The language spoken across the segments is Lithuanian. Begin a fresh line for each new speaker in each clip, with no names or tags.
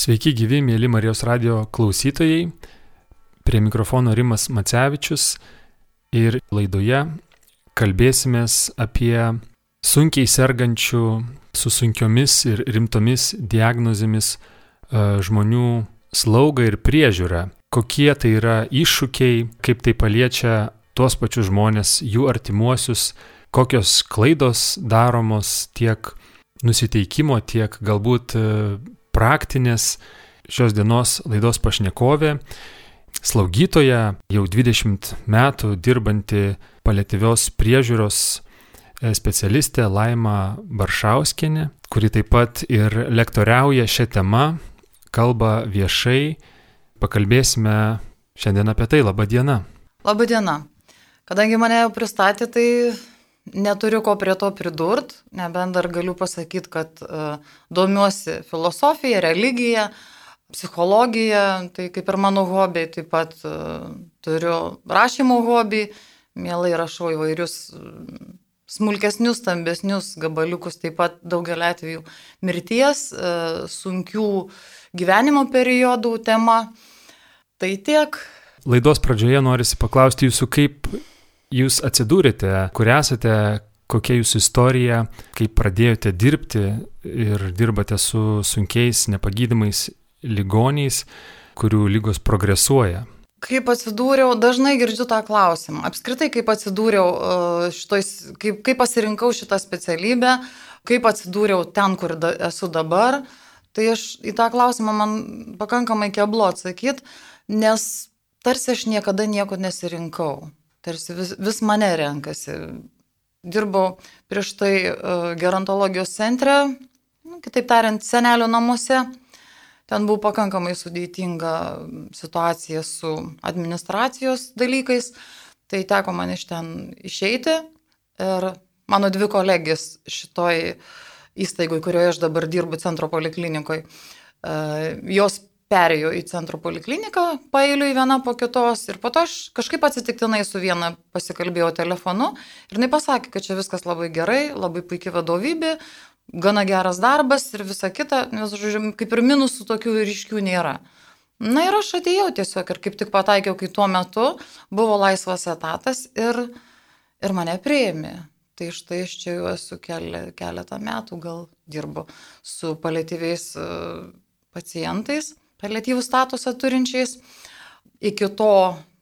Sveiki gyvi, mėly Marijos radio klausytojai. Prie mikrofono Rimas Macevičius ir laidoje kalbėsime apie sunkiai sergančių, su sunkiomis ir rimtomis diagnozėmis e, žmonių slaugą ir priežiūrą. Kokie tai yra iššūkiai, kaip tai paliečia tuos pačius žmonės, jų artimuosius, kokios klaidos daromos tiek nusiteikimo, tiek galbūt e, praktinės šios dienos laidos pašnekovė, slaugytoja, jau 20 metų dirbanti paliatyvios priežiūros e, specialistė Laima Baršauskinė, kuri taip pat ir lektoriauja šią temą, kalba viešai. Pakalbėsime šiandien apie tai. Labą dieną.
Labą dieną. Kadangi mane jau pristatė, tai neturiu ko prie to pridurt, nebent dar galiu pasakyti, kad uh, domiuosi filosofija, religija, psichologija, tai kaip ir mano hobiai, taip pat uh, turiu rašymo hobį, mielai rašau įvairius smulkesnius, stambesnius gabaliukus, taip pat daugelį atvejų mirties, uh, sunkių gyvenimo periodų tema. Tai tiek.
Laidos pradžioje norisi paklausti jūsų, kaip jūs atsidūrėte, kur esate, kokia jūsų istorija, kaip pradėjote dirbti ir dirbate su sunkiais, nepagydimais ligoniais, kurių lygos progresuoja.
Kaip atsidūriau, dažnai girdžiu tą klausimą. Apskritai, kaip atsidūriau e, šitais, kaip, kaip pasirinkau šitą specialybę, kaip atsidūriau ten, kur da, esu dabar, tai aš į tą klausimą man pakankamai keblo atsakyti, nes tarsi aš niekada nieko nesirinkau tarsi vis, vis mane renkasi. Dirbau prieš tai uh, gerontologijos centre, nu, kitaip tariant, senelio namuose. Ten buvo pakankamai sudėtinga situacija su administracijos dalykais, tai teko man iš ten išeiti ir mano dvi kolegės šitoj įstaigoje, kurioje aš dabar dirbu centro poliklinikoje, jos perėjau į centro polikliniką, pailiui viena po kitos ir po to aš kažkaip atsitiktinai su viena pasikalbėjau telefonu ir jinai pasakė, kad čia viskas labai gerai, labai puikia vadovybė, gana geras darbas ir visa kita, nes, žodžiu, kaip ir minusų tokių ryškių nėra. Na ir aš atėjau tiesiog ir kaip tik pataikiau, kai tuo metu buvo laisvas etatas ir, ir mane prieimė. Tai štai aš čia jau esu keletą metų, gal dirbu su paliatyviais e, pacientais paliatyvų statusą turinčiais. Iki to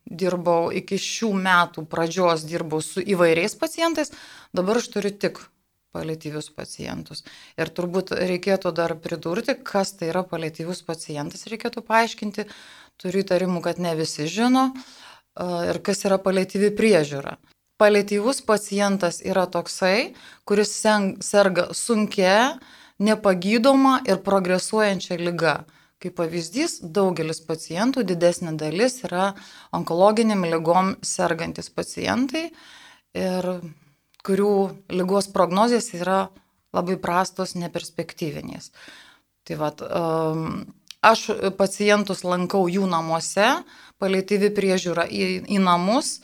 dirbau, iki šių metų pradžios dirbau su įvairiais pacientais, dabar aš turiu tik paliatyvius pacientus. Ir turbūt reikėtų dar pridurti, kas tai yra paliatyvus pacientas, reikėtų paaiškinti, turiu įtarimų, kad ne visi žino, ir kas yra paliatyvi priežiūra. Paliatyvus pacientas yra toksai, kuris serga sunkia, nepagydoma ir progresuojančia lyga. Kaip pavyzdys, daugelis pacientų, didesnė dalis yra onkologiniam lygom sergantis pacientai ir kurių lygos prognozijas yra labai prastos, neperspektyvinės. Tai vad, um, aš pacientus lankau jų namuose, paliatyvi priežiūra į, į namus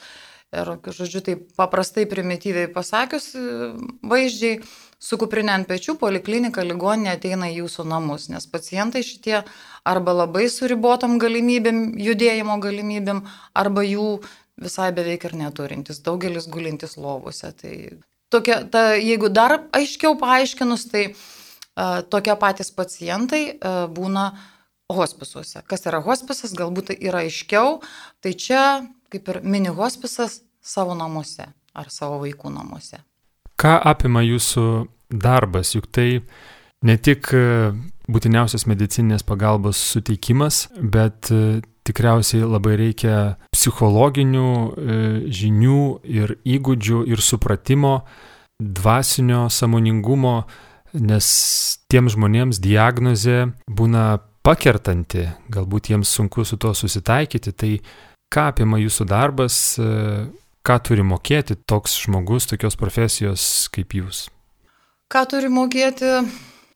ir, žodžiu, tai paprastai primityviai pasakius vaizdžiai, su kuprinė ant pečių poliklinika ligoninė ateina į jūsų namus, nes pacientai šitie arba labai su ribotom galimybėm, judėjimo galimybėm, arba jų visai beveik ir neturintis, daugelis gulintis lovose. Tai tokia, ta, jeigu dar aiškiau paaiškinus, tai uh, tokie patys pacientai uh, būna hospisuose. Kas yra hospisas, galbūt tai yra aiškiau, tai čia kaip ir mini hospisas savo namuose ar savo vaikų namuose.
Ką apima jūsų darbas, juk tai ne tik e, būtiniausios medicinės pagalbos suteikimas, bet e, tikriausiai labai reikia psichologinių e, žinių ir įgūdžių ir supratimo, dvasinio samoningumo, nes tiems žmonėms diagnozė būna pakertanti, galbūt jiems sunku su to susitaikyti, tai ką apima jūsų darbas, ką turi mokėti toks žmogus, tokios profesijos kaip jūs.
Ką turi mokėti?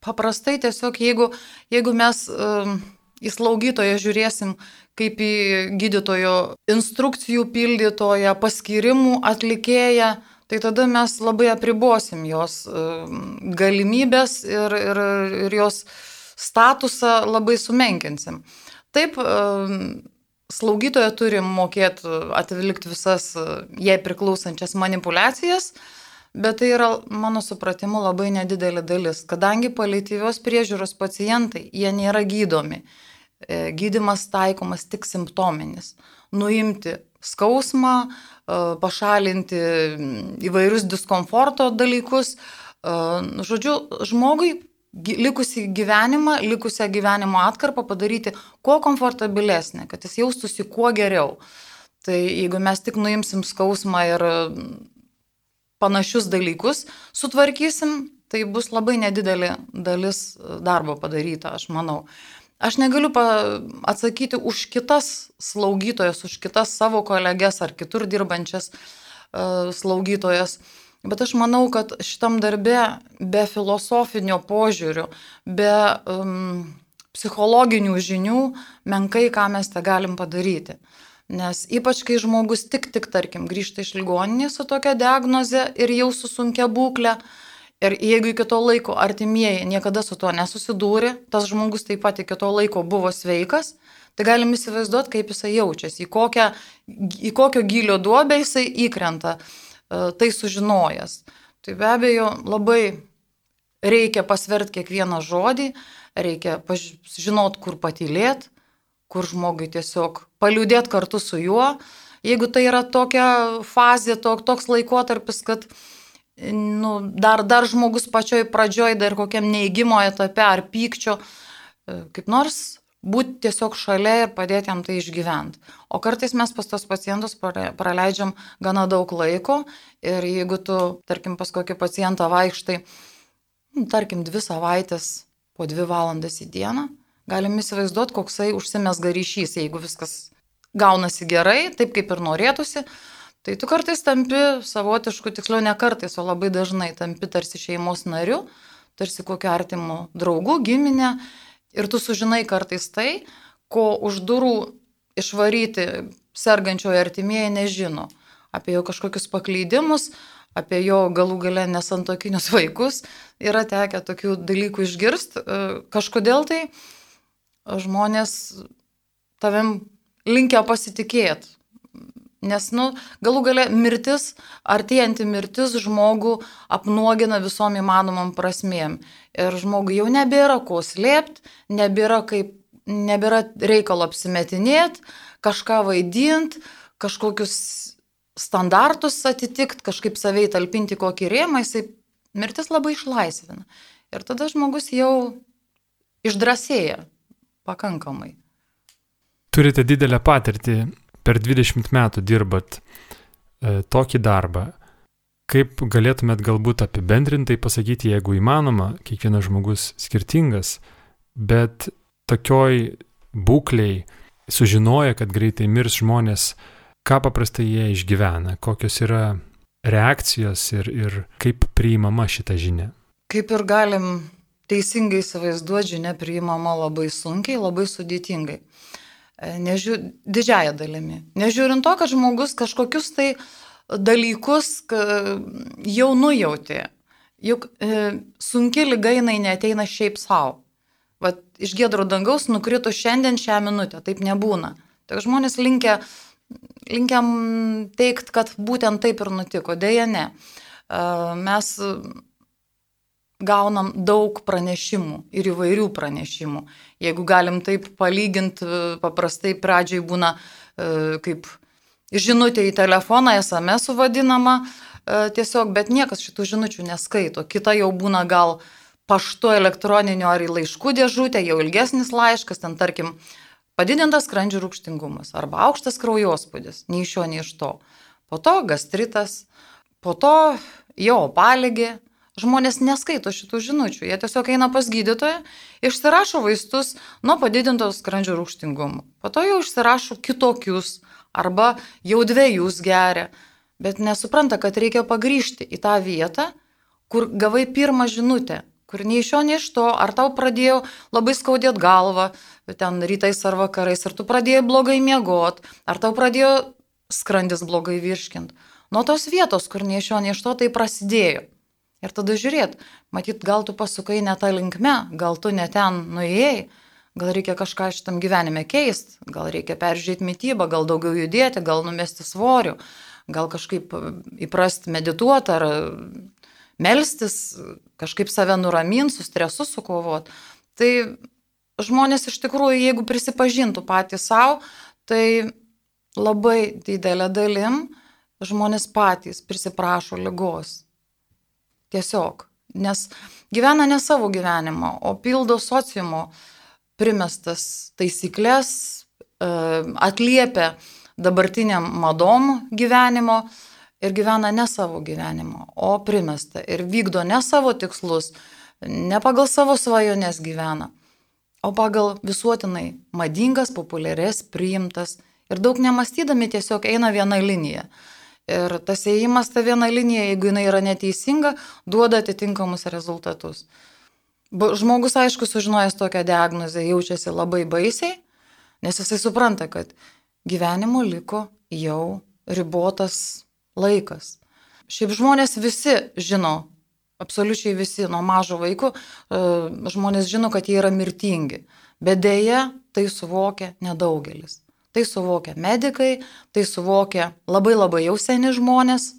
Paprastai tiesiog, jeigu, jeigu mes um, į slaugytoją žiūrėsim kaip į gydytojo instrukcijų pildytoją, paskirimų atlikėją, tai tada mes labai apribosim jos um, galimybės ir, ir, ir jos statusą labai sumenkinsim. Taip, slaugytoja turi mokėti atlikti visas jai priklausančias manipulacijas, bet tai yra, mano supratimu, labai nedidelė dalis, kadangi paliatyvios priežiūros pacientai, jie nėra gydomi. E, gydimas taikomas tik simptominis. Nuimti skausmą, e, pašalinti įvairius diskomforto dalykus. E, žodžiu, žmogui likusi gyvenimą, likusią gyvenimo atkarpą padaryti kuo komfortabilesnė, kad jis jaustųsi kuo geriau. Tai jeigu mes tik nuimsim skausmą ir panašius dalykus sutvarkysim, tai bus labai nedidelė dalis darbo padaryta, aš manau. Aš negaliu atsakyti už kitas slaugytojas, už kitas savo kolegės ar kitur dirbančias uh, slaugytojas, bet aš manau, kad šitam darbe be filosofinio požiūrio, be um, psichologinių žinių, menkai ką mes tą galim padaryti. Nes ypač kai žmogus tik, tik, tarkim, grįžta iš ligoninės su tokia diagnoze ir jau su sunkia būklė, uh, Ir jeigu iki to laiko artimieji niekada su tuo nesusidūrė, tas žmogus taip pat iki to laiko buvo sveikas, tai galim įsivaizduoti, kaip jisai jaučiasi, į, kokią, į kokio gilio duobę jisai įkrenta, e, tai sužinojęs. Tai be abejo labai reikia pasverti kiekvieną žodį, reikia žinot, kur patylėt, kur žmogui tiesiog paliūdėt kartu su juo. Jeigu tai yra tokia fazė, tok, toks laikotarpis, kad nu, dar, dar žmogus pačioj pradžioj, dar kokiam neįgymo etape ar pykčio, e, kaip nors būti tiesiog šalia ir padėti jam tai išgyventi. O kartais mes pas tos pacientus praleidžiam gana daug laiko ir jeigu tu, tarkim, pas kokį pacientą vaikštai, nu, tarkim, dvi savaitės po dvi valandas į dieną, galim įsivaizduoti, koksai užsimesga ryšys, jeigu viskas gaunasi gerai, taip kaip ir norėtųsi, Tai tu kartais tampi savotišku, tiksliau ne kartais, o labai dažnai tampi tarsi šeimos nariu, tarsi kokiu artimu draugu, giminė ir tu sužinai kartais tai, ko už durų išvaryti sergančiojo artimieji nežino. Apie jo kažkokius paklydimus, apie jo galų gale nesantokinius vaikus yra tekę tokių dalykų išgirsti. E, kažkodėl tai žmonės tavim linkia pasitikėti Nes, nu, galų gale mirtis, artėjanti mirtis žmogų apnuogina visom įmanomam prasmėm. Ir žmogui jau nebėra ko slėpti, nebėra, kaip, nebėra reikalo apsimetinėti, kažką vaidinti, kažkokius standartus atitikti, kažkaip savai talpinti kokį rėmą, jisai mirtis labai išlaisvina. Ir tada žmogus jau išdrasėja pakankamai.
Turite didelę patirtį per 20 metų dirbat e, tokį darbą, kaip galėtumėt galbūt apibendrintai pasakyti, jeigu įmanoma, kiekvienas žmogus skirtingas, bet tokioj būkliai sužinoja, kad greitai mirs žmonės, ką paprastai jie išgyvena, kokios yra reakcijos ir, ir kaip priimama šita žinia.
Kaip ir galim teisingai įsivaizduoti, žinia priimama labai sunkiai, labai sudėtingai. E, nežiū, didžiaja dalimi. Nežiūrint to, kad žmogus kažkokius tai dalykus jau nujauti. Juk e, sunki lyga jinai neteina šiaip savo. Vat iš gėdro dangaus nukrito šiandien šią minutę, taip nebūna. Tai žmonės linkia, linkiam teikti, kad būtent taip ir nutiko, dėja ne. E, mes gaunam daug pranešimų ir įvairių pranešimų. Jeigu galim taip palyginti, paprastai pradžiai būna e, kaip žinutė į telefoną, SMS vadinama e, tiesiog, bet niekas šitų žinučių neskaito. Kita jau būna gal paštu elektroniniu ar į laiškų dėžutę, jau ilgesnis laiškas, ten tarkim padidintas skrandžių rūkštingumas arba aukštas kraujospūdis, nei iš šio, nei iš to. Po to gastritas, po to jo paligė, Žmonės neskaito šitų žinučių, jie tiesiog eina pas gydytoją, išsirašo vaistus nuo padidintos skrandžio rūkštingumo. Po to jau išsirašo kitokius arba jau dviejus geria, bet nesupranta, kad reikia pagryžti į tą vietą, kur gavai pirmą žinutę, kur nei iš jo, nei iš to, ar tau pradėjo labai skaudėti galvą, ten rytais ar vakarais, ar tu pradėjai blogai miegot, ar tau pradėjo skrandis blogai virškint. Nuo tos vietos, kur nei iš jo, nei iš to tai prasidėjo. Ir tada žiūrėt, matyt, gal tu pasukai ne tą linkme, gal tu ne ten nuėjai, gal reikia kažką šitam gyvenime keisti, gal reikia peržiūrėti mytybą, gal daugiau judėti, gal numesti svorių, gal kažkaip įprasti medituoti ar melstis, kažkaip save nuraminti, su stresu sukovoti. Tai žmonės iš tikrųjų, jeigu prisipažintų patys savo, tai labai didelė dalim žmonės patys prisiprašo lygos Tiesiog. Nes gyvena ne savo gyvenimą, o pildo sociumo primestas taisyklės, e, atliepia dabartiniam madom gyvenimo ir gyvena ne savo gyvenimo, o primesta ir vykdo ne savo tikslus, ne pagal savo svajonės gyvena, o pagal visuotinai madingas, populiarias, priimtas ir daug nemastydami tiesiog eina viena linija. Ir tas ėjimas ta viena linija, jeigu jinai yra neteisinga, duoda atitinkamus rezultatus. Žmogus, aišku, sužinojęs tokią diagnozę, jaučiasi labai baisiai, nes jisai supranta, kad gyvenimo liko jau ribotas laikas. Šiaip žmonės visi žino, absoliučiai visi, nuo mažo vaiko, e, žmonės žino, kad jie yra mirtingi, bet dėja tai suvokia nedaugelis. Tai suvokia medikai, tai suvokia labai labai jau seni žmonės,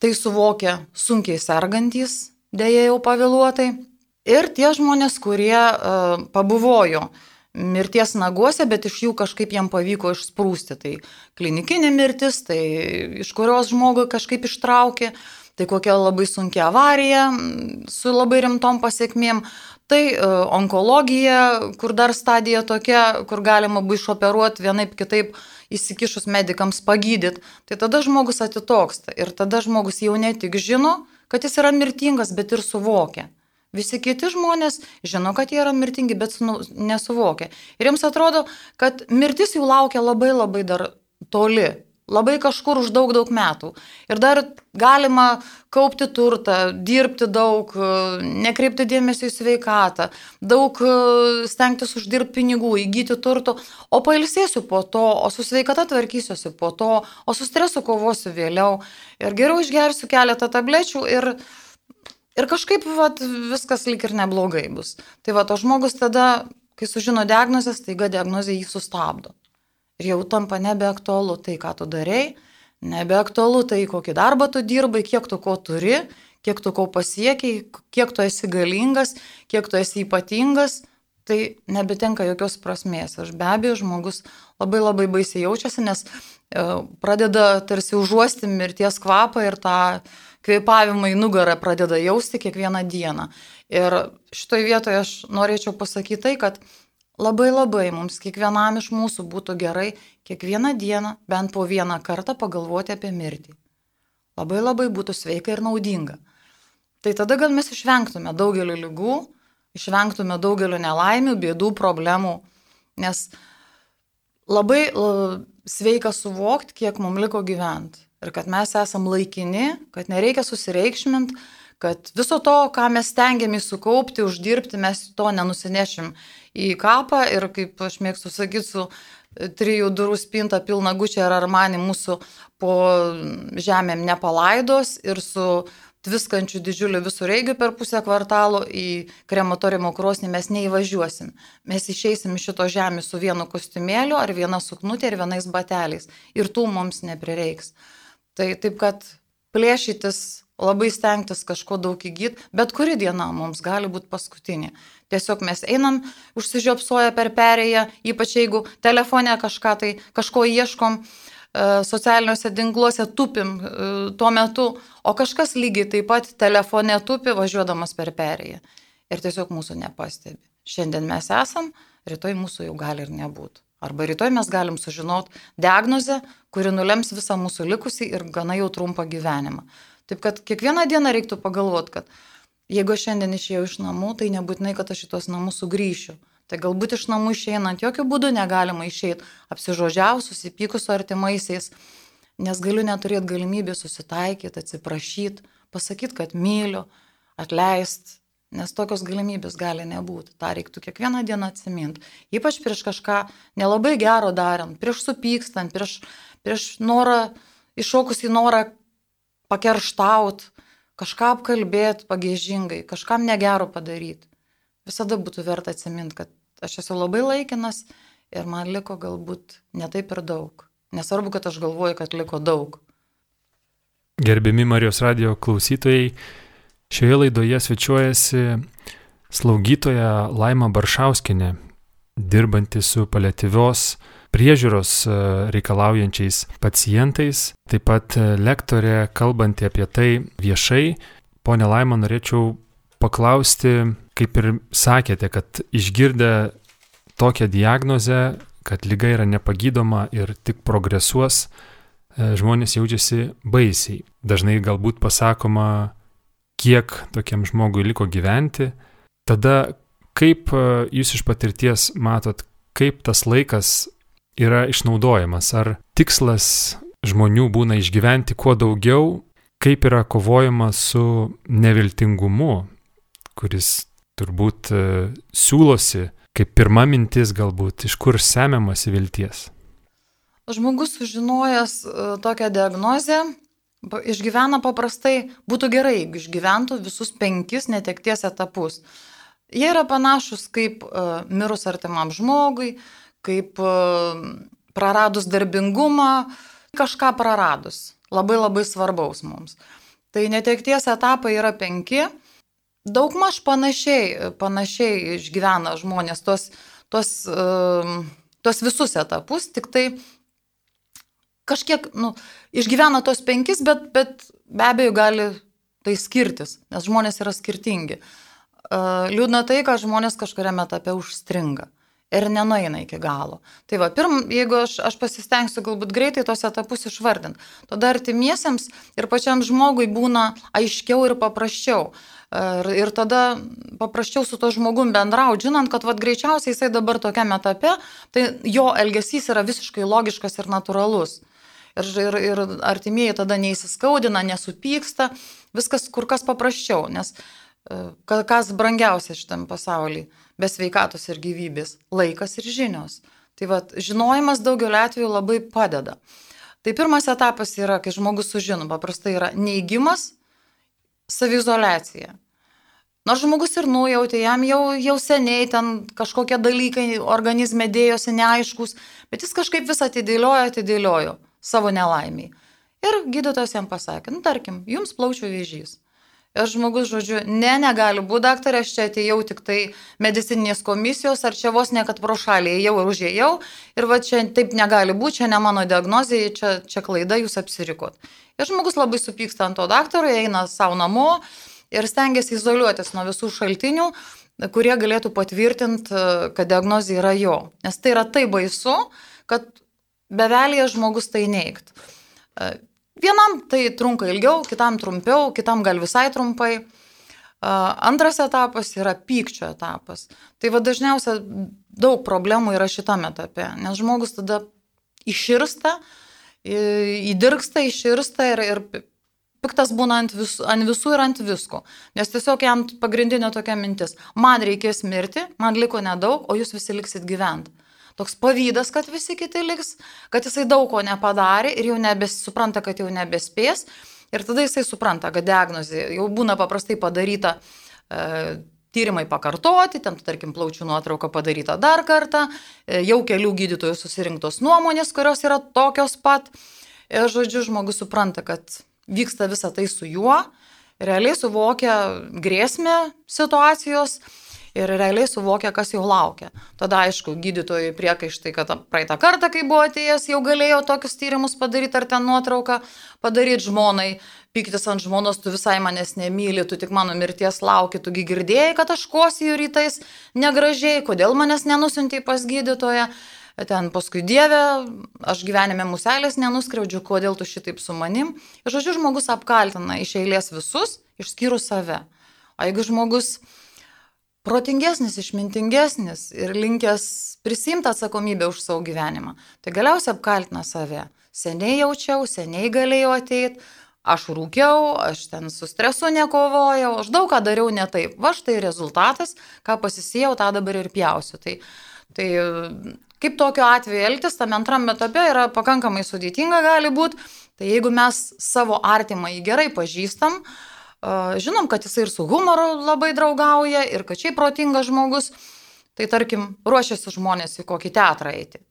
tai suvokia sunkiai sergantys, dėja jau pavėluotai. Ir tie žmonės, kurie uh, pabuvojo mirties naguose, bet iš jų kažkaip jam pavyko išsprūsti. Tai klinikinė mirtis, tai iš kurios žmogui kažkaip ištraukė, tai kokia labai sunkia avarija su labai rimtom pasiekmėm, Tai e, onkologija, kur dar stadija tokia, kur galima buvo išoperuoti vienaip kitaip įsikišus medikams pagydyti, tai tada žmogus atitoksta ir tada žmogus jau ne tik žino, kad jis yra mirtingas, bet ir suvokia. Visi kiti žmonės žino, kad jie yra mirtingi, bet nesuvokia. Ir jiems atrodo, kad mirtis jų laukia labai labai dar toli. Labai kažkur už daug, daug metų. Ir dar galima kaupti turtą, dirbti daug, nekreipti dėmesio į sveikatą, daug stengtis uždirbti pinigų, įgyti turtų, o pailsėsiu po to, o su sveikata tvarkysiuosi po to, o su stresu kovosiu vėliau. Ir geriau išgersiu keletą tablečių ir, ir kažkaip vat, viskas lik ir neblogai bus. Tai va, o žmogus tada, kai sužino diagnozės, taiga diagnozė jį sustabdo ir jau tampa nebeaktualu tai, ką tu darei, nebeaktualu tai, kokį darbą tu dirbai, kiek tu ko turi, kiek tu ko pasiekiai, kiek tu esi galingas, kiek tu esi ypatingas, tai nebetenka jokios prasmės. Aš be abejo, žmogus labai labai baisiai jaučiasi, nes e, pradeda tarsi užuosti mirties kvapą ir tą kvėpavimą į nugarą pradeda jausti kiekvieną dieną. Ir šitoje vietoje aš norėčiau pasakyti tai, kad Labai labai mums kiekvienam iš mūsų būtų gerai kiekvieną dieną bent po vieną kartą pagalvoti apie mirtį. Labai labai būtų sveika ir naudinga. Tai tada gal mes išvengtume daugelio lygų, išvengtume daugelio nelaimių, bėdų, problemų, nes labai sveika suvokti, kiek mums liko gyventi ir kad mes esam laikini, kad nereikia susireikšminti, kad viso to, ką mes stengiamės sukaupti, uždirbti, mes to nenusinešim į kapą ir kaip aš mėgstu sakyti, su e, trijų durų spinta pilna gučia ar armani mūsų po žemėm nepalaidos ir su tviskančių didžiulių visureigių per pusę kvartalo į krematoriumo krosnį mes neįvažiuosim. Mes išeisim iš šito žemės su vienu kostiumėliu ar viena suknutė ir vienais bateliais. Ir tų mums neprireiks. Tai taip, kad plėšytis labai stengtis kažko daug įgyti, bet kuri diena mums gali būti paskutinė. Tiesiog mes einam, užsižiopsoja per perėją, ypač jeigu telefone kažką tai, kažko ieškom, e, socialiniuose tinkluose tupim e, tuo metu, o kažkas lygiai taip pat telefone tupi važiuodamas per perėją. Ir tiesiog mūsų nepastebi. Šiandien mes esam, rytoj mūsų jau gali ir nebūti. Arba rytoj mes galim sužinoti diagnozę, kuri nulems visą mūsų likusį ir gana jau trumpą gyvenimą. Taip kad kiekvieną dieną reiktų pagalvoti, kad jeigu aš šiandien išėjau iš namų, tai nebūtinai, kad aš į tos namus sugrįšiu. Tai galbūt iš namų išeinant jokių būdų negalima išeiti apsižodžiaus, susipykus su artimaisiais, nes galiu neturėti galimybę susitaikyti, atsiprašyti, pasakyti, kad myliu, atleisti, nes tokios galimybės gali nebūti. Ta reiktų kiekvieną dieną atsiminti. Ypač prieš kažką nelabai gero darant, prieš supykstant, prieš, prieš norą, iššokus į norą pakerštaut, kažką apkalbėti pagėžingai, kažkam negero padaryti. Visada būtų verta atsiminti, kad aš esu labai laikinas ir man liko galbūt netaip ir daug. Nesvarbu, kad aš galvoju, kad liko daug.
Gerbiami Marijos radio klausytojai, šioje laidoje svečiuojasi slaugytoja Laima Baršauskinė, dirbanti su paliatyvios priežiūros e, reikalaujančiais pacientais, taip pat e, lektorė kalbanti apie tai viešai. Pone Laima, norėčiau paklausti, kaip ir sakėte, kad išgirdę tokią diagnozę, kad lyga yra nepagydoma ir tik progresuos, e, žmonės jaučiasi baisiai. Dažnai galbūt pasakoma, kiek tokiam žmogui liko gyventi. Tada kaip jūs iš patirties matot, kaip tas laikas yra išnaudojamas. Ar tikslas žmonių būna išgyventi kuo daugiau, kaip yra kovojama su neviltingumu, kuris turbūt e, siūlosi kaip pirma mintis galbūt, iš kur semiamasi vilties.
Žmogus sužinojęs e, tokią diagnozę, išgyvena paprastai, būtų gerai, jeigu išgyventų visus penkis netekties etapus. Jie yra panašus kaip uh, mirus artimam žmogui, uh, kaip e, praradus darbingumą, kažką praradus. Labai labai svarbaus mums. Tai netekties etapai yra penki. Daugmaž panašiai, panašiai išgyvena žmonės tuos, tuos, uh, tuos visus etapus, tik tai kažkiek, nu, išgyvena tuos penkis, bet, bet be abejo gali tai skirtis, nes žmonės yra skirtingi. Uh, liūdna tai, kad žmonės kažkuriame etape užstringa. Ir nenueina iki galo. Tai va, pirm, jeigu aš, aš pasistengsiu galbūt greitai tos etapus išvardinti, tada artimiesiems ir pačiam žmogui būna aiškiau ir paprasčiau. Ir, ir tada paprasčiau su to žmogum bendrauti, žinant, kad vat, greičiausiai jisai dabar tokiame etape, tai jo elgesys yra visiškai logiškas ir natūralus. Ir, ir, ir artimieji tada neįsiskaudina, nesupyksta, viskas kur kas paprasčiau, nes e, kas brangiausia šitam pasaulyje be sveikatos ir gyvybės - laikas ir žinios. Tai vad, žinojimas daugeliu atveju labai padeda. Tai pirmas etapas yra, kai žmogus sužino, paprastai yra neigimas, savizolacija. Nors žmogus ir nujautė, jam jau, jau seniai ten kažkokie dalykai organizme dėjosi neaiškus, bet jis kažkaip vis atidėliojo, atidėliojo savo nelaimiai. Ir gydytojas jam pasakė, nu tarkim, jums plaučių vėžys. Ir žmogus, žodžiu, ne, negali būti daktarė, aš čia atėjau tik tai medicininės komisijos, ar čia vos ne kad pro šalį ėjau ir užėjau, ir va čia taip negali būti, čia ne mano diagnozija, čia, čia klaida, jūs apsirikot. Ir žmogus labai supyksta ant to daktaro, eina savo namo ir stengiasi izoliuotis nuo visų šaltinių, kurie galėtų patvirtinti, kad diagnozija yra jo. Nes tai yra taip baisu, kad bevelėje žmogus tai neigt. Vienam tai trunka ilgiau, kitam trumpiau, kitam gal visai trumpai. Antras etapas yra pykčio etapas. Tai va dažniausia daug problemų yra šitame etape, nes žmogus tada iširsta, įdirksta, iširsta ir, ir piktas būna ant, vis, ant visų ir ant visko. Nes tiesiog jam pagrindinė tokia mintis - man reikės mirti, man liko nedaug, o jūs visi liksit gyventi toks pavydas, kad visi kiti liks, kad jisai daug ko nepadarė ir jau nebesupranta, kad jau nebespės. Ir tada jisai supranta, kad diagnozė jau būna paprastai padaryta e, tyrimai pakartoti, ten, tarkim, plaučių nuotrauka padaryta dar kartą, e, jau kelių gydytojų susirinktos nuomonės, kurios yra tokios pat. Ir, žodžiu, žmogus supranta, kad vyksta visa tai su juo, realiai suvokia grėsmę situacijos ir realiai suvokia, kas jau laukia. Tada, aišku, gydytojai priekaištai, kad praeitą kartą, kai buvo atėjęs, jau galėjo tokius tyrimus padaryti ar ten nuotrauką padaryti žmonai, pyktis ant žmonos, tu visai manęs nemyli, tu tik mano mirties lauki, tugi girdėjai, kad aš kosiju rytais negražiai, kodėl manęs nenusintai pas gydytoją. Ten paskui Dieve, aš gyvenime muselės nenuskriaudžiu, kodėl tu šitaip su manim. Ir žodžiu, žmogus apkaltina iš eilės visus, išskyrus save. O jeigu žmogus protingesnis, išmintingesnis ir linkęs prisimti atsakomybę už savo gyvenimą. Tai galiausiai apkaltina save. Seniai jaučiau, seniai galėjau ateiti, aš rūkiau, aš ten su stresu nekovojau, aš daug ką dariau ne taip. Va štai rezultatas, ką pasisėjau, tą dabar ir pjausiu. Tai, tai kaip tokiu atveju elgtis, tam antram etape yra pakankamai sudėtinga gali būti. Tai jeigu mes savo artimą į gerai pažįstam, Žinom, kad jisai ir su humoru labai draugauja, ir kad šiaip protingas žmogus. Tai tarkim, ruošiasi žmonės į kokį teatrą eiti.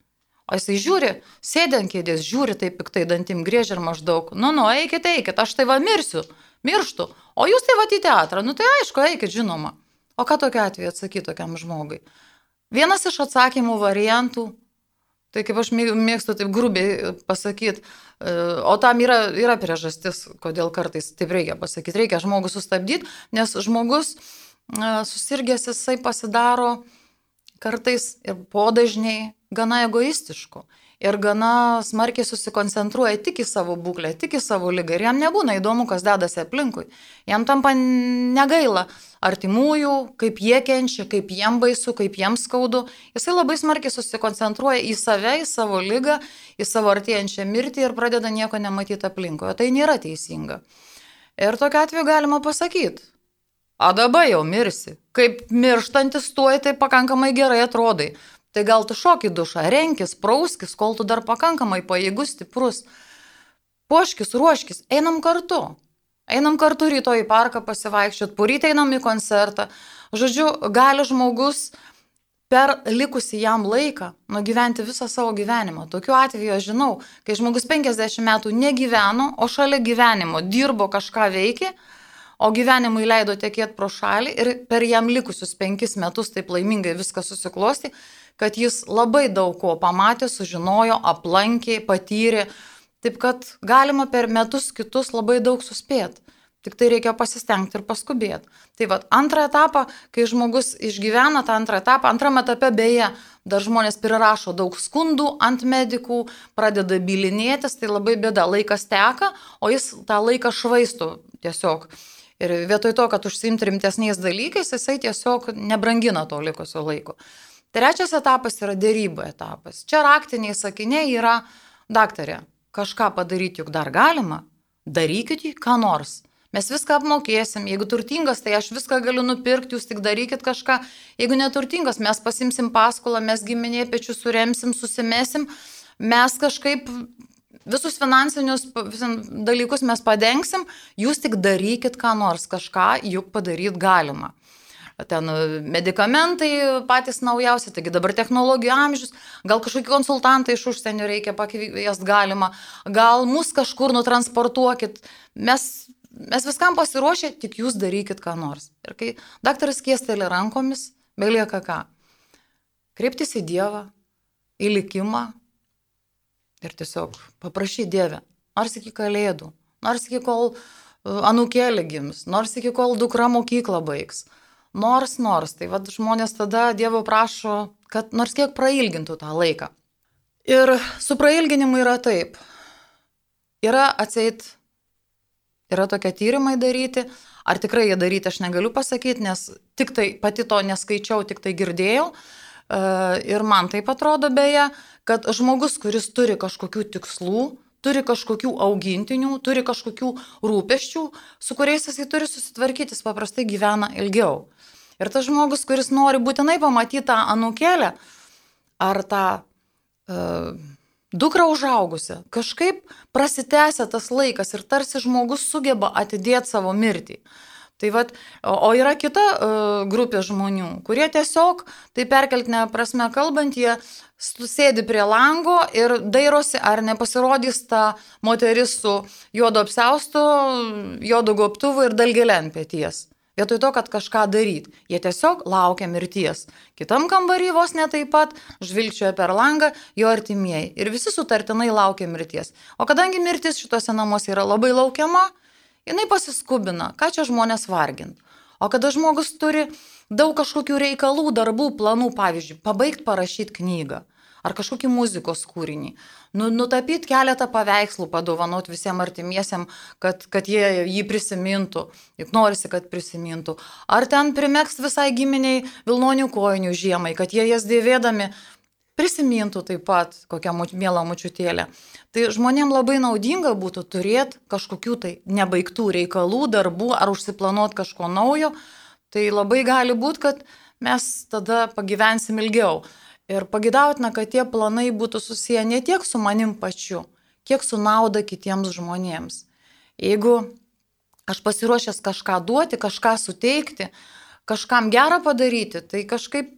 O jisai žiūri, sėdė ant kėdės, žiūri taip piktai dantim grėžia ir maždaug, nu, nu, eikit, eikit, aš tai va mirsiu, mirštu. O jūs tai va į teatrą, nu tai aišku, eikit, žinoma. O ką tokia atveju atsakyti tokiam žmogui? Vienas iš atsakymų variantų, tai kaip aš mėgstu taip grubiai pasakyti, e, o tam yra, yra priežastis, kodėl kartais taip reikia pasakyti, reikia žmogų sustabdyti, nes žmogus e, susirgęs jisai pasidaro kartais ir podažniai gana egoistišku ir gana smarkiai susikoncentruoja tik į savo būklę, tik į savo lygą ir jam nebūna įdomu, kas dedasi aplinkui. Jam tampa negaila artimųjų, kaip jie kenčia, kaip jiem baisu, kaip jiem skaudu. Jisai labai smarkiai susikoncentruoja į save, į savo lygą, į savo artėjančią mirtį ir pradeda nieko nematyti aplinkui. O tai nėra teisinga. Ir tokiu atveju galima pasakyti, a dabar jau mirsi. Kaip mirštantis tuoj tai pakankamai gerai atrodai. Tai gal tu šokį dušą, renkis, prauskis, kol tu dar pakankamai pajėgus, stiprus. Poškis, ruoškis, einam kartu. Einam kartu rytoj į parką pasivaikščiot, poryt einam į koncertą. Žodžiu, gali žmogus per likusi jam laiką nugyventi visą savo gyvenimą. Tokiu atveju aš žinau, kai žmogus 50 metų negyveno, o šalia gyvenimo dirbo kažką veikė, o gyvenimui leido tekėti pro šalį ir per jam likusius penkis metus taip laimingai viskas susiklosti, kad jis labai daug ko pamatė, sužinojo, aplankė, patyrė. Taip kad galima per metus kitus labai daug suspėti. Tik tai reikia pasistengti ir paskubėti. Tai vad, antrą etapą, kai žmogus išgyvena tą antrą etapą, antrame etape beje, dar žmonės prirašo daug skundų ant medikų, pradeda bilinėtis, tai labai bėda, laikas teka, o jis tą laiką švaisto tiesiog. Ir vietoj to, kad užsimti rimtesniais dalykais, jisai tiesiog nebrangina to likusio laiko. Trečias etapas yra dėrybų etapas. Čia raktiniai sakiniai yra, daktarė, kažką padaryti juk dar galima, darykit ką nors. Mes viską apmokėsim, jeigu turtingas, tai aš viską galiu nupirkti, jūs tik darykit kažką. Jeigu neturtingas, mes pasimsim paskolą, mes giminė pečių suremsim, susimesim, mes kažkaip visus finansinius dalykus mes padengsim, jūs tik darykit ką nors, kažką juk padaryti galima ten e, medikamentai patys naujausi, taigi dabar technologijų amžius, gal kažkokį konsultantą iš užsienio reikia pakviesti galima, gal mus kažkur nutransportuokit, mes, mes viskam pasiruošę, tik jūs darykit ką nors. Ir kai daktaras kiestelė rankomis, belieka ką? Kreiptis į Dievą, į likimą ir tiesiog paprašyti Dievę, nors iki kalėdų, nors iki kol e, anukėlė gims, nors iki kol dukra mokyklą baigs Nors, nors, tai vad žmonės tada Dievo prašo, kad nors kiek prailgintų tą laiką. Ir su prailginimu yra taip. Yra atseit, yra tokie tyrimai daryti, ar tikrai jie daryti aš negaliu pasakyti, nes tik tai pati to neskaičiau, tik tai girdėjau. E, ir man taip atrodo beje, kad žmogus, kuris turi kažkokių tikslų, turi kažkokių augintinių, turi kažkokių rūpeščių, su kuriais jisai turi susitvarkyti, jis paprastai gyvena ilgiau. Ir tas žmogus, kuris nori būtinai pamatyti tą anukėlę ar tą uh, dukrą užaugusią, kažkaip prasitęsia tas laikas ir tarsi žmogus sugeba atidėti savo mirtį. Tai vat, o yra kita uh, grupė žmonių, kurie tiesiog, tai perkeltinė prasme kalbant, jie sėdi prie lango ir dairosi, ar nepasirodys ta moteris su juodo apsaustu, juodo gobtuvu ir dalgelė ant pėties. Vietoj to, kad kažką daryti, jie tiesiog laukia mirties. Kitam kambarį vos ne taip pat žvilgčioja per langą jo artimieji ir visi sutartinai laukia mirties. O kadangi mirtis šituose namuose yra labai laukiama, jinai pasiskubina, ką čia žmonės vargint. O kada žmogus turi daug kažkokių reikalų, darbų, planų, pavyzdžiui, pabaigti parašyti knygą, ar kažkokį muzikos kūrinį. Nu, nutapyti keletą paveikslų, padovanot visiems artimiesiam, kad, kad jie jį prisimintų, juk norisi, kad prisimintų. Ar ten primeks visai giminiai Vilnonių kojinių žiemai, kad jie jas dėvėdami prisimintų taip pat kokią mielą mučiutėlę. Tai žmonėm labai naudinga būtų turėti kažkokių tai nebaigtų reikalų, darbų ar užsiplanuoti kažko naujo. Tai labai gali būti, kad mes tada pagyvensim ilgiau. Ir pagidautina, kad tie planai būtų susiję ne tiek su manim pačiu, kiek su nauda kitiems žmonėms. Jeigu aš pasiruošęs kažką duoti, kažką suteikti, kažkam gerą padaryti, tai kažkaip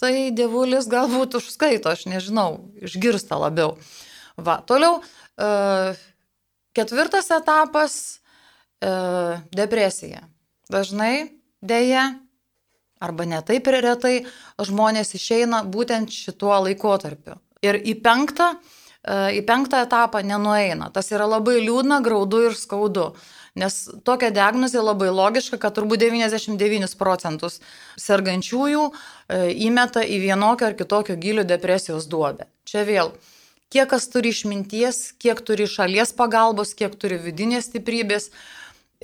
tai dievulis galbūt užskaito, aš nežinau, išgirsta labiau. Va, toliau, e, ketvirtas etapas e, - depresija. Dažnai, dėja, arba netaip ir retai, žmonės išeina būtent šituo laikotarpiu. Ir į penktą, e, į penktą etapą nenueina. Tas yra labai liūdna, graudu ir skaudu. Nes tokia diagnozė labai logiška, kad turbūt 99 procentus sergančiųjų e, įmeta į vienokio ar kitokio gilio depresijos duobę. Čia vėl, kiek kas turi išminties, kiek turi šalies pagalbos, kiek turi vidinės stiprybės.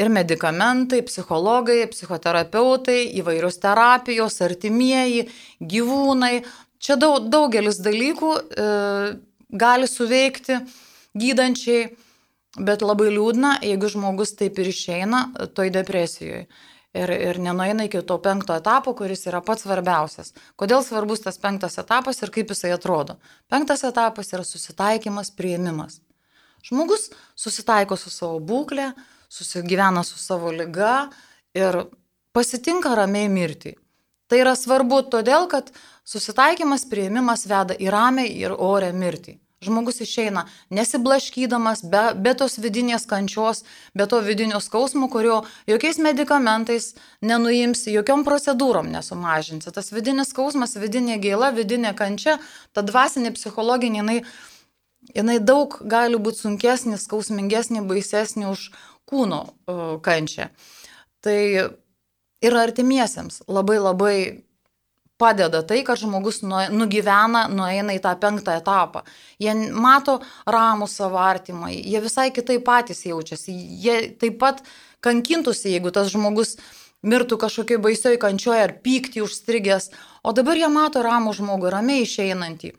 Ir medikamentai, psichologai, psichoterapeutai, įvairios terapijos, artimieji, gyvūnai. Čia daug, daugelis dalykų e, gali suveikti gydančiai Bet labai liūdna, jeigu žmogus taip ir išeina toj depresijoje. Ir, ir nenueina iki to penkto etapo, kuris yra pats svarbiausias. Kodėl svarbus tas penktas etapas ir kaip jisai atrodo? Penktas etapas yra susitaikymas, prieimimas. Žmogus susitaiko su savo būklė, susigyvena su savo lyga ir pasitinka ramiai mirti. Tai yra svarbu todėl, kad susitaikymas, prieimimas veda į ramiai ir orę mirtį. Žmogus išeina nesiblaškydamas, be, be tos vidinės kančios, be to vidinio skausmo, kurio jokiais medikamentais nenuimsi, jokiom procedūrom nesumažinsi. Tas vidinis skausmas, vidinė gėla, vidinė kančia, ta dvasinė, psichologinė, jinai, jinai daug gali būti sunkesnė, skausmingesnė, baisesnė už kūno kančią. Tai ir artimiesiems labai labai padeda tai, kad žmogus nu, nugyvena, nueina į tą penktą etapą. Jie mato ramų savo artimai, jie visai kitaip patys jaučiasi, jie taip pat kankintųsi, jeigu tas žmogus mirtų kažkokiai baisioj kančioje ar pyktį užstrigęs, o dabar jie mato ramų žmogų, ramiai išeinantį.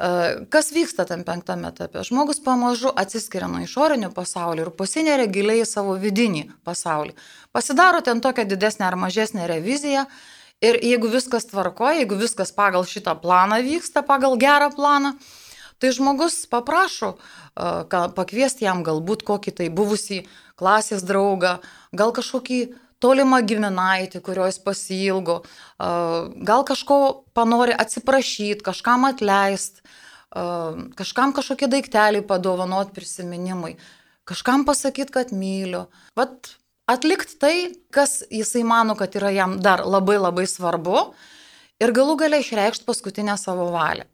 E, kas vyksta tam penktame etape? Žmogus pamažu atsiskiria nuo išorinio pasaulio ir pasineria giliai į savo vidinį pasaulį. Pasidaro ten tokią didesnę ar mažesnę reviziją Ir jeigu viskas tvarko, jeigu viskas pagal šitą planą vyksta, pagal gerą planą, tai žmogus paprašo pakviesti jam galbūt kokį tai buvusį klasės draugą, gal kažkokį tolimą giminaitį, kurio jis pasilgo, gal kažko panori atsiprašyti, kažkam atleisti, kažkam kažkokie daikteliai padovanot prisiminimui, kažkam pasakyti, kad myliu. Vat atlikti tai, kas jisai mano, kad yra jam dar labai labai svarbu ir galų galiai išreikšti paskutinę savo valią.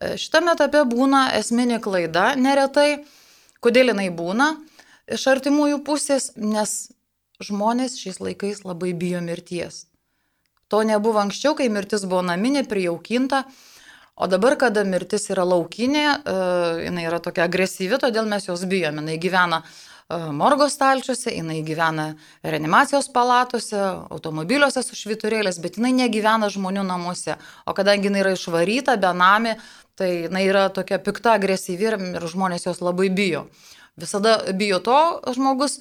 E, šitame etape būna esminė klaida neretai. Kodėl jinai būna iš artimųjų pusės? Nes žmonės šiais laikais labai bijo mirties. To nebuvo anksčiau, kai mirtis buvo naminė, prijaukinta, o dabar, kada mirtis yra laukinė, e, jinai yra tokia agresyvi, todėl mes jos bijome. Jinai gyvena morgo stalčiuose, jinai gyvena reanimacijos palatose, automobiliuose su šviturėlės, bet jinai negyvena žmonių namuose. O kadangi jinai yra išvaryta, benami, tai jinai yra tokia pikta, agresyvi ir žmonės jos labai bijo. Visada bijo to žmogus,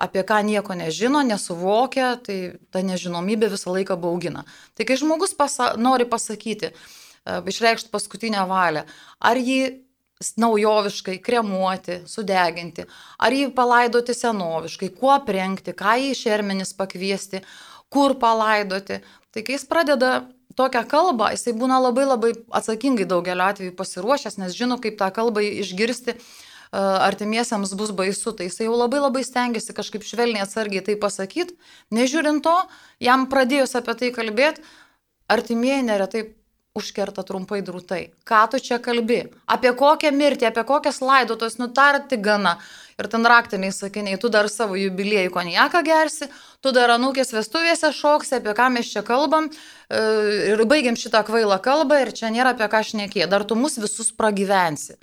apie ką nieko nežino, nesuvokia, tai ta nežinomybė visą laiką baugina. Tai kai žmogus pasa nori pasakyti, išreikšti paskutinę valią, ar jį naujoviškai, kremuoti, sudeginti, ar jį palaidoti senoviškai, kuo aprengti, ką į šermenis pakviesti, kur palaidoti. Tai kai jis pradeda tokią kalbą, jisai būna labai labai atsakingai daugeliu atveju pasiruošęs, nes žino, kaip tą kalbą išgirsti artimiesiams bus baisu, tai jisai jau labai labai stengiasi kažkaip švelniai atsargiai tai pasakyti, nežiūrint to, jam pradėjus apie tai kalbėti, artimieji neretai užkerta trumpai drūtai. Ką tu čia kalbi? Apie kokią mirtį, apie kokias laidotos nutarti gana. Ir ten raktiniai sakiniai, tu dar savo jubiliejų konjaką gersi, tu dar anūkės vestuvėse šoksi, apie ką mes čia kalbam. E, ir baigiam šitą kvailą kalbą ir čia nėra apie ką šnekė. Dar tu mus visus pragyvensi.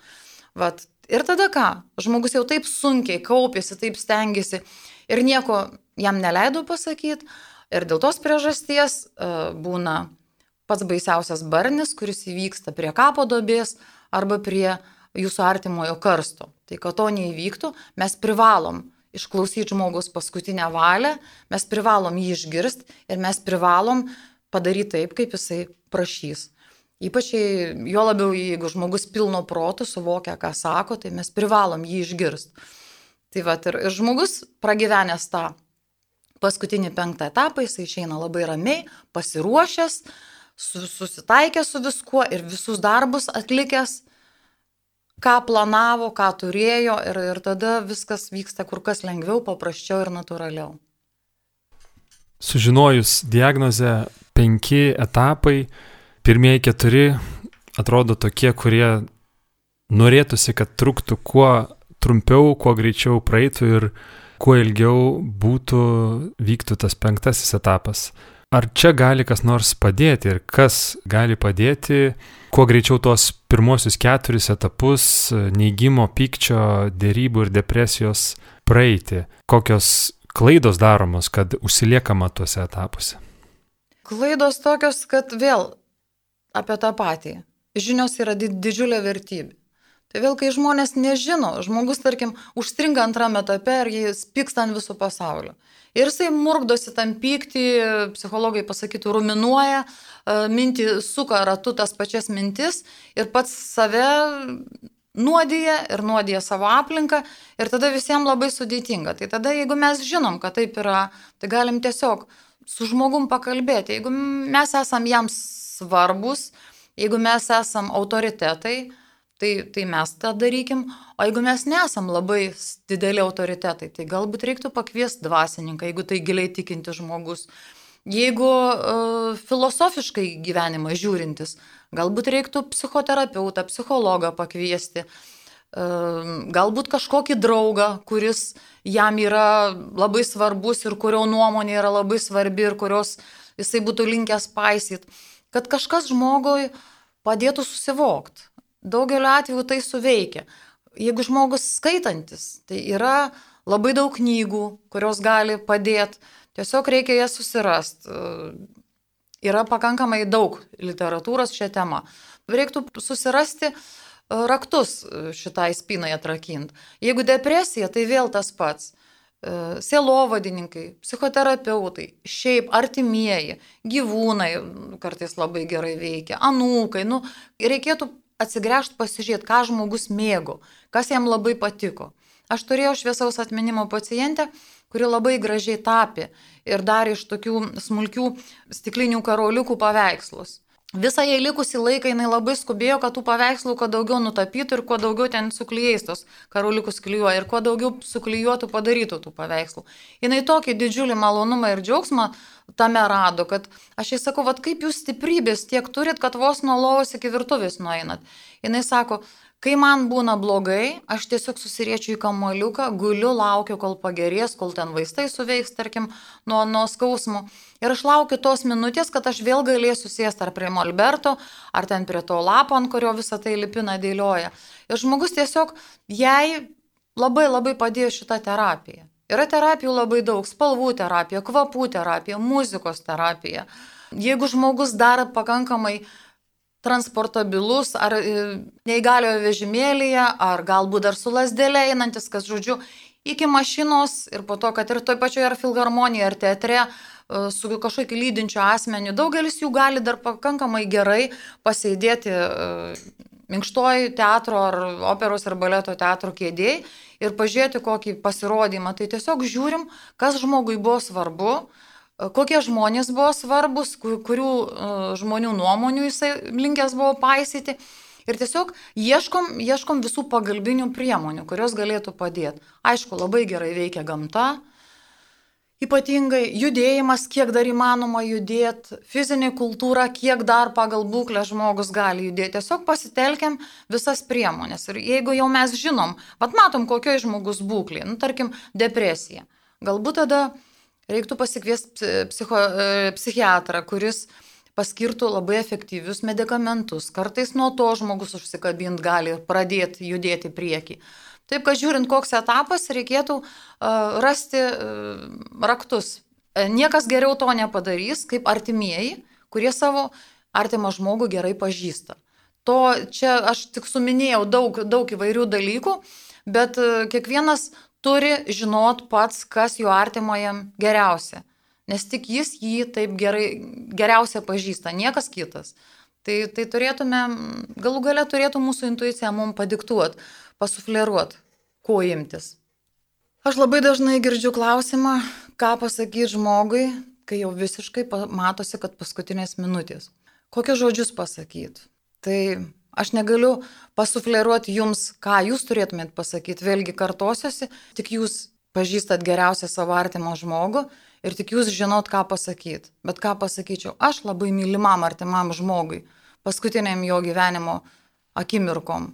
Vat. Ir tada ką? Žmogus jau taip sunkiai kaupėsi, taip stengiasi ir nieko jam neleido pasakyti. Ir dėl tos priežasties uh, būna pats baisiausias barnis, kuris įvyksta prie kapo dobės arba prie jūsų artimojo karsto. Tai kad to neįvyktų, mes privalom išklausyti žmogus paskutinę valią, mes privalom jį išgirsti ir mes privalom padaryti taip, kaip jisai prašys. Ypač jo labiau, jeigu žmogus pilno protų suvokia, ką sako, tai mes privalom jį išgirsti. Tai va, ir, ir žmogus pragyvenęs tą paskutinį penktą etapą, jis išeina labai ramiai, pasiruošęs, susitaikęs su viskuo ir visus darbus atlikęs, ką planavo, ką turėjo ir, ir tada viskas vyksta kur kas lengviau, paprasčiau ir natūraliau.
Sužinojus diagnozę, penki etapai, pirmieji keturi atrodo tokie, kurie norėtųsi, kad truktų kuo trumpiau, kuo greičiau praeitų ir kuo ilgiau būtų, vyktų tas penktasis etapas. Ar čia gali kas nors padėti ir kas gali padėti, kuo greičiau tuos pirmosius keturis etapus neigimo, pykčio, dėrybų ir depresijos praeiti? Kokios klaidos daromos, kad užsiliekama tuose etapuose?
Klaidos tokios, kad vėl apie tą patį. Žinios yra didžiulė vertybė. Tai vėl, kai žmonės nežino, žmogus, tarkim, užstringa antrame etape ir jis pyksta ant visų pasaulio. Ir jisai murkdosi tam pyktį, psichologai pasakytų, ruminuoja, e, mintį suka ratu tas pačias mintis ir pats save nuodija ir nuodija savo aplinką ir tada visiems labai sudėtinga. Tai tada, jeigu mes žinom, kad taip yra, tai galim tiesiog su žmogum pakalbėti. Jeigu mes esam jam svarbus, jeigu mes esam autoritetai, tai, tai mes tą darykim. O jeigu mes nesam labai dideli autoritetai, tai galbūt reiktų pakviesti dvasininką, jeigu tai giliai tikinti žmogus. Jeigu uh, filosofiškai gyvenimą žiūrintis, galbūt reiktų psichoterapeutą, psichologą pakviesti. Uh, galbūt kažkokį draugą, kuris jam yra labai svarbus ir kurio nuomonė yra labai svarbi ir kurios jisai būtų linkęs paisyt. Kad kažkas žmogui padėtų susivokti daugeliu atveju tai suveikia. Jeigu žmogus skaitantis, tai yra labai daug knygų, kurios gali padėti, tiesiog reikia jas susirasti. Yra pakankamai daug literatūros šią temą. Reiktų susirasti raktus šitai spinai atrakinti. Jeigu depresija, tai vėl tas pats. Sielovadininkai, psichoterapeutai, šiaip artimieji, gyvūnai kartais labai gerai veikia, anūkai, nu, reikėtų atsigręžti, pasižiūrėti, ką žmogus mėgo, kas jam labai patiko. Aš turėjau šviesaus atminimo pacientę, kuri labai gražiai tapė ir darė iš tokių smulkių stiklinių karoliukų paveikslus. Visą jai likusį laiką jinai labai skubėjo, kad tų paveikslų kuo daugiau nutapytų ir kuo daugiau ten suklyjais karoliukus klyjuoja ir kuo daugiau suklyjuotų padarytų tų paveikslų. Jinai tokį didžiulį malonumą ir džiaugsmą tame rado, kad aš jai sakau, vad kaip jūs stiprybės tiek turit, kad vos nuo lovos iki virtuvės nueinat. Jinai sako, Kai man būna blogai, aš tiesiog susiriečiu į kamoliuką, guliu, laukiu, kol pagerės, kol ten vaistai suveiks, tarkim, nuo, nuo skausmų. Ir aš laukiu tos minutės, kad aš vėl galėsiu sėsti ar prie Molberto, ar ten prie to lapo, ant kurio visą tai lipina dėlioja. Ir žmogus tiesiog jai labai labai padėjo šitą terapiją. Yra terapijų labai daug - spalvų terapija, kvapų terapija, muzikos terapija. Jeigu žmogus dar pakankamai transportabilus ar e, neįgaliojo vežimėlėje, ar galbūt dar su lasdėlė einantis, kas žodžiu, iki mašinos ir po to, kad ir toj pačioje ar filharmonijoje, ar teatre e, su kažkokiu lydinčiu asmeniu, daugelis jų gali dar pakankamai gerai pasėdėti e, minkštoji teatro ar operos ar baleto teatro kėdėjai ir pažiūrėti kokį pasirodymą. Tai tiesiog žiūrim, kas žmogui buvo svarbu, kokie žmonės buvo svarbus, kurių e, žmonių nuomonių jisai linkęs buvo paisyti. Ir tiesiog ieškom, ieškom visų pagalbinių priemonių, kurios galėtų padėti. Aišku, labai gerai veikia gamta, ypatingai judėjimas, kiek dar įmanoma judėti, fizinė kultūra, kiek dar pagal būklę žmogus gali judėti. Tiesiog pasitelkiam visas priemonės. Ir jeigu jau mes žinom, pat matom, kokioje žmogus būklė, nu, tarkim, depresija, galbūt tada reiktų pasikviesti psicho, e, psichiatrą, kuris paskirtų labai efektyvius medikamentus. Kartais nuo to žmogus užsikabint gali ir pradėti judėti prieki. Taip, kad žiūrint, koks etapas, reikėtų uh, rasti uh, raktus. Niekas geriau to nepadarys, kaip artimieji, kurie savo artimą žmogų gerai pažįsta. To čia aš tik suminėjau daug, daug įvairių dalykų, bet kiekvienas turi žinot pats, kas jo artimajam geriausia. Nes tik jis jį taip gerai, geriausia pažįsta, niekas kitas. Tai, tai turėtume, galų gale turėtų mūsų intuicija mums padiktuoti, pasufleruoti, ko imtis. Aš labai dažnai girdžiu klausimą, ką pasakyti žmogui, kai jau visiškai matosi, kad paskutinės minutės. Kokius žodžius pasakyti? Tai aš negaliu pasufleruoti jums, ką jūs turėtumėt pasakyti. Vėlgi kartosiuosi, tik jūs pažįstat geriausią savo artimą žmogų ir tik jūs žinot, ką pasakyti. Bet ką pasakyčiau, aš labai mylimam artimam žmogui, paskutiniam jo gyvenimo akimirkom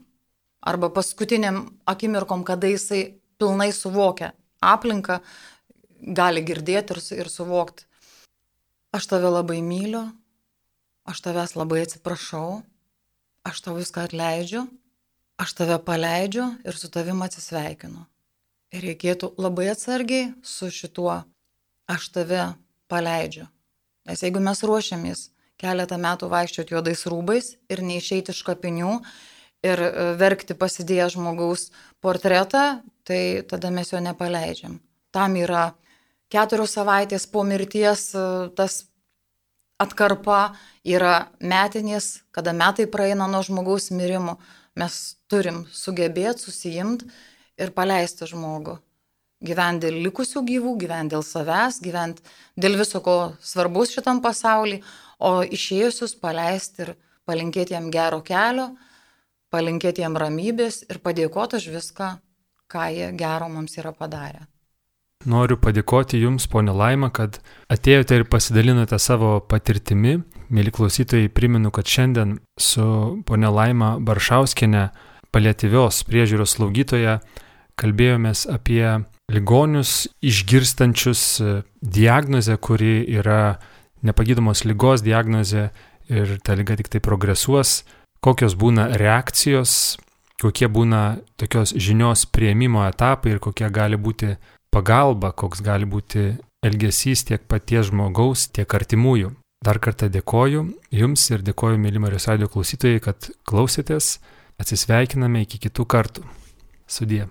arba paskutiniam akimirkom, kada jisai pilnai suvokia aplinką, gali girdėti ir, ir suvokti. Aš tave labai myliu, aš tavęs labai atsiprašau, aš tau viską atleidžiu, aš tave paleidžiu ir su tavim atsisveikinu. Ir reikėtų labai atsargiai su šituo aš tave paleidžiu. Nes jeigu mes ruošiamės keletą metų vaikščioti juodais rūbais ir neišeiti iš kapinių ir e, verkti pasidėję žmogaus portretą, tai tada mes jo nepaleidžiam. Tam yra keturios savaitės po mirties e, tas atkarpa, yra metinės, kada metai praeina nuo žmogaus mirimo. Mes turim sugebėti susijimti ir paleisti žmogų gyventi dėl likusių gyvų, gyventi dėl savęs, gyventi dėl viso ko svarbus šitam pasauliu, o išėjusius paleisti ir palinkėti jam gero kelio, palinkėti jam ramybės ir padėkoti už viską, ką jie gero mums yra padarę.
Noriu padėkoti Jums, ponė Laima, kad atėjote ir pasidalinote savo patirtimi. Mėly klausytojai, primenu, kad šiandien su ponė Laima Baršauskinė, paliatyvios priežiūros slaugytoja, kalbėjomės apie ligonius išgirstančius e, diagnozę, kuri yra nepagydomos lygos diagnozė ir ta lyga tik tai progresuos, kokios būna reakcijos, kokie būna tokios žinios prieimimo etapai ir kokia gali būti pagalba, koks gali būti elgesys tiek paties žmogaus, tiek artimųjų. Dar kartą dėkoju Jums ir dėkoju, mėly Marijos radio klausytojai, kad klausėtės. Atsisveikiname iki kitų kartų. Sudie.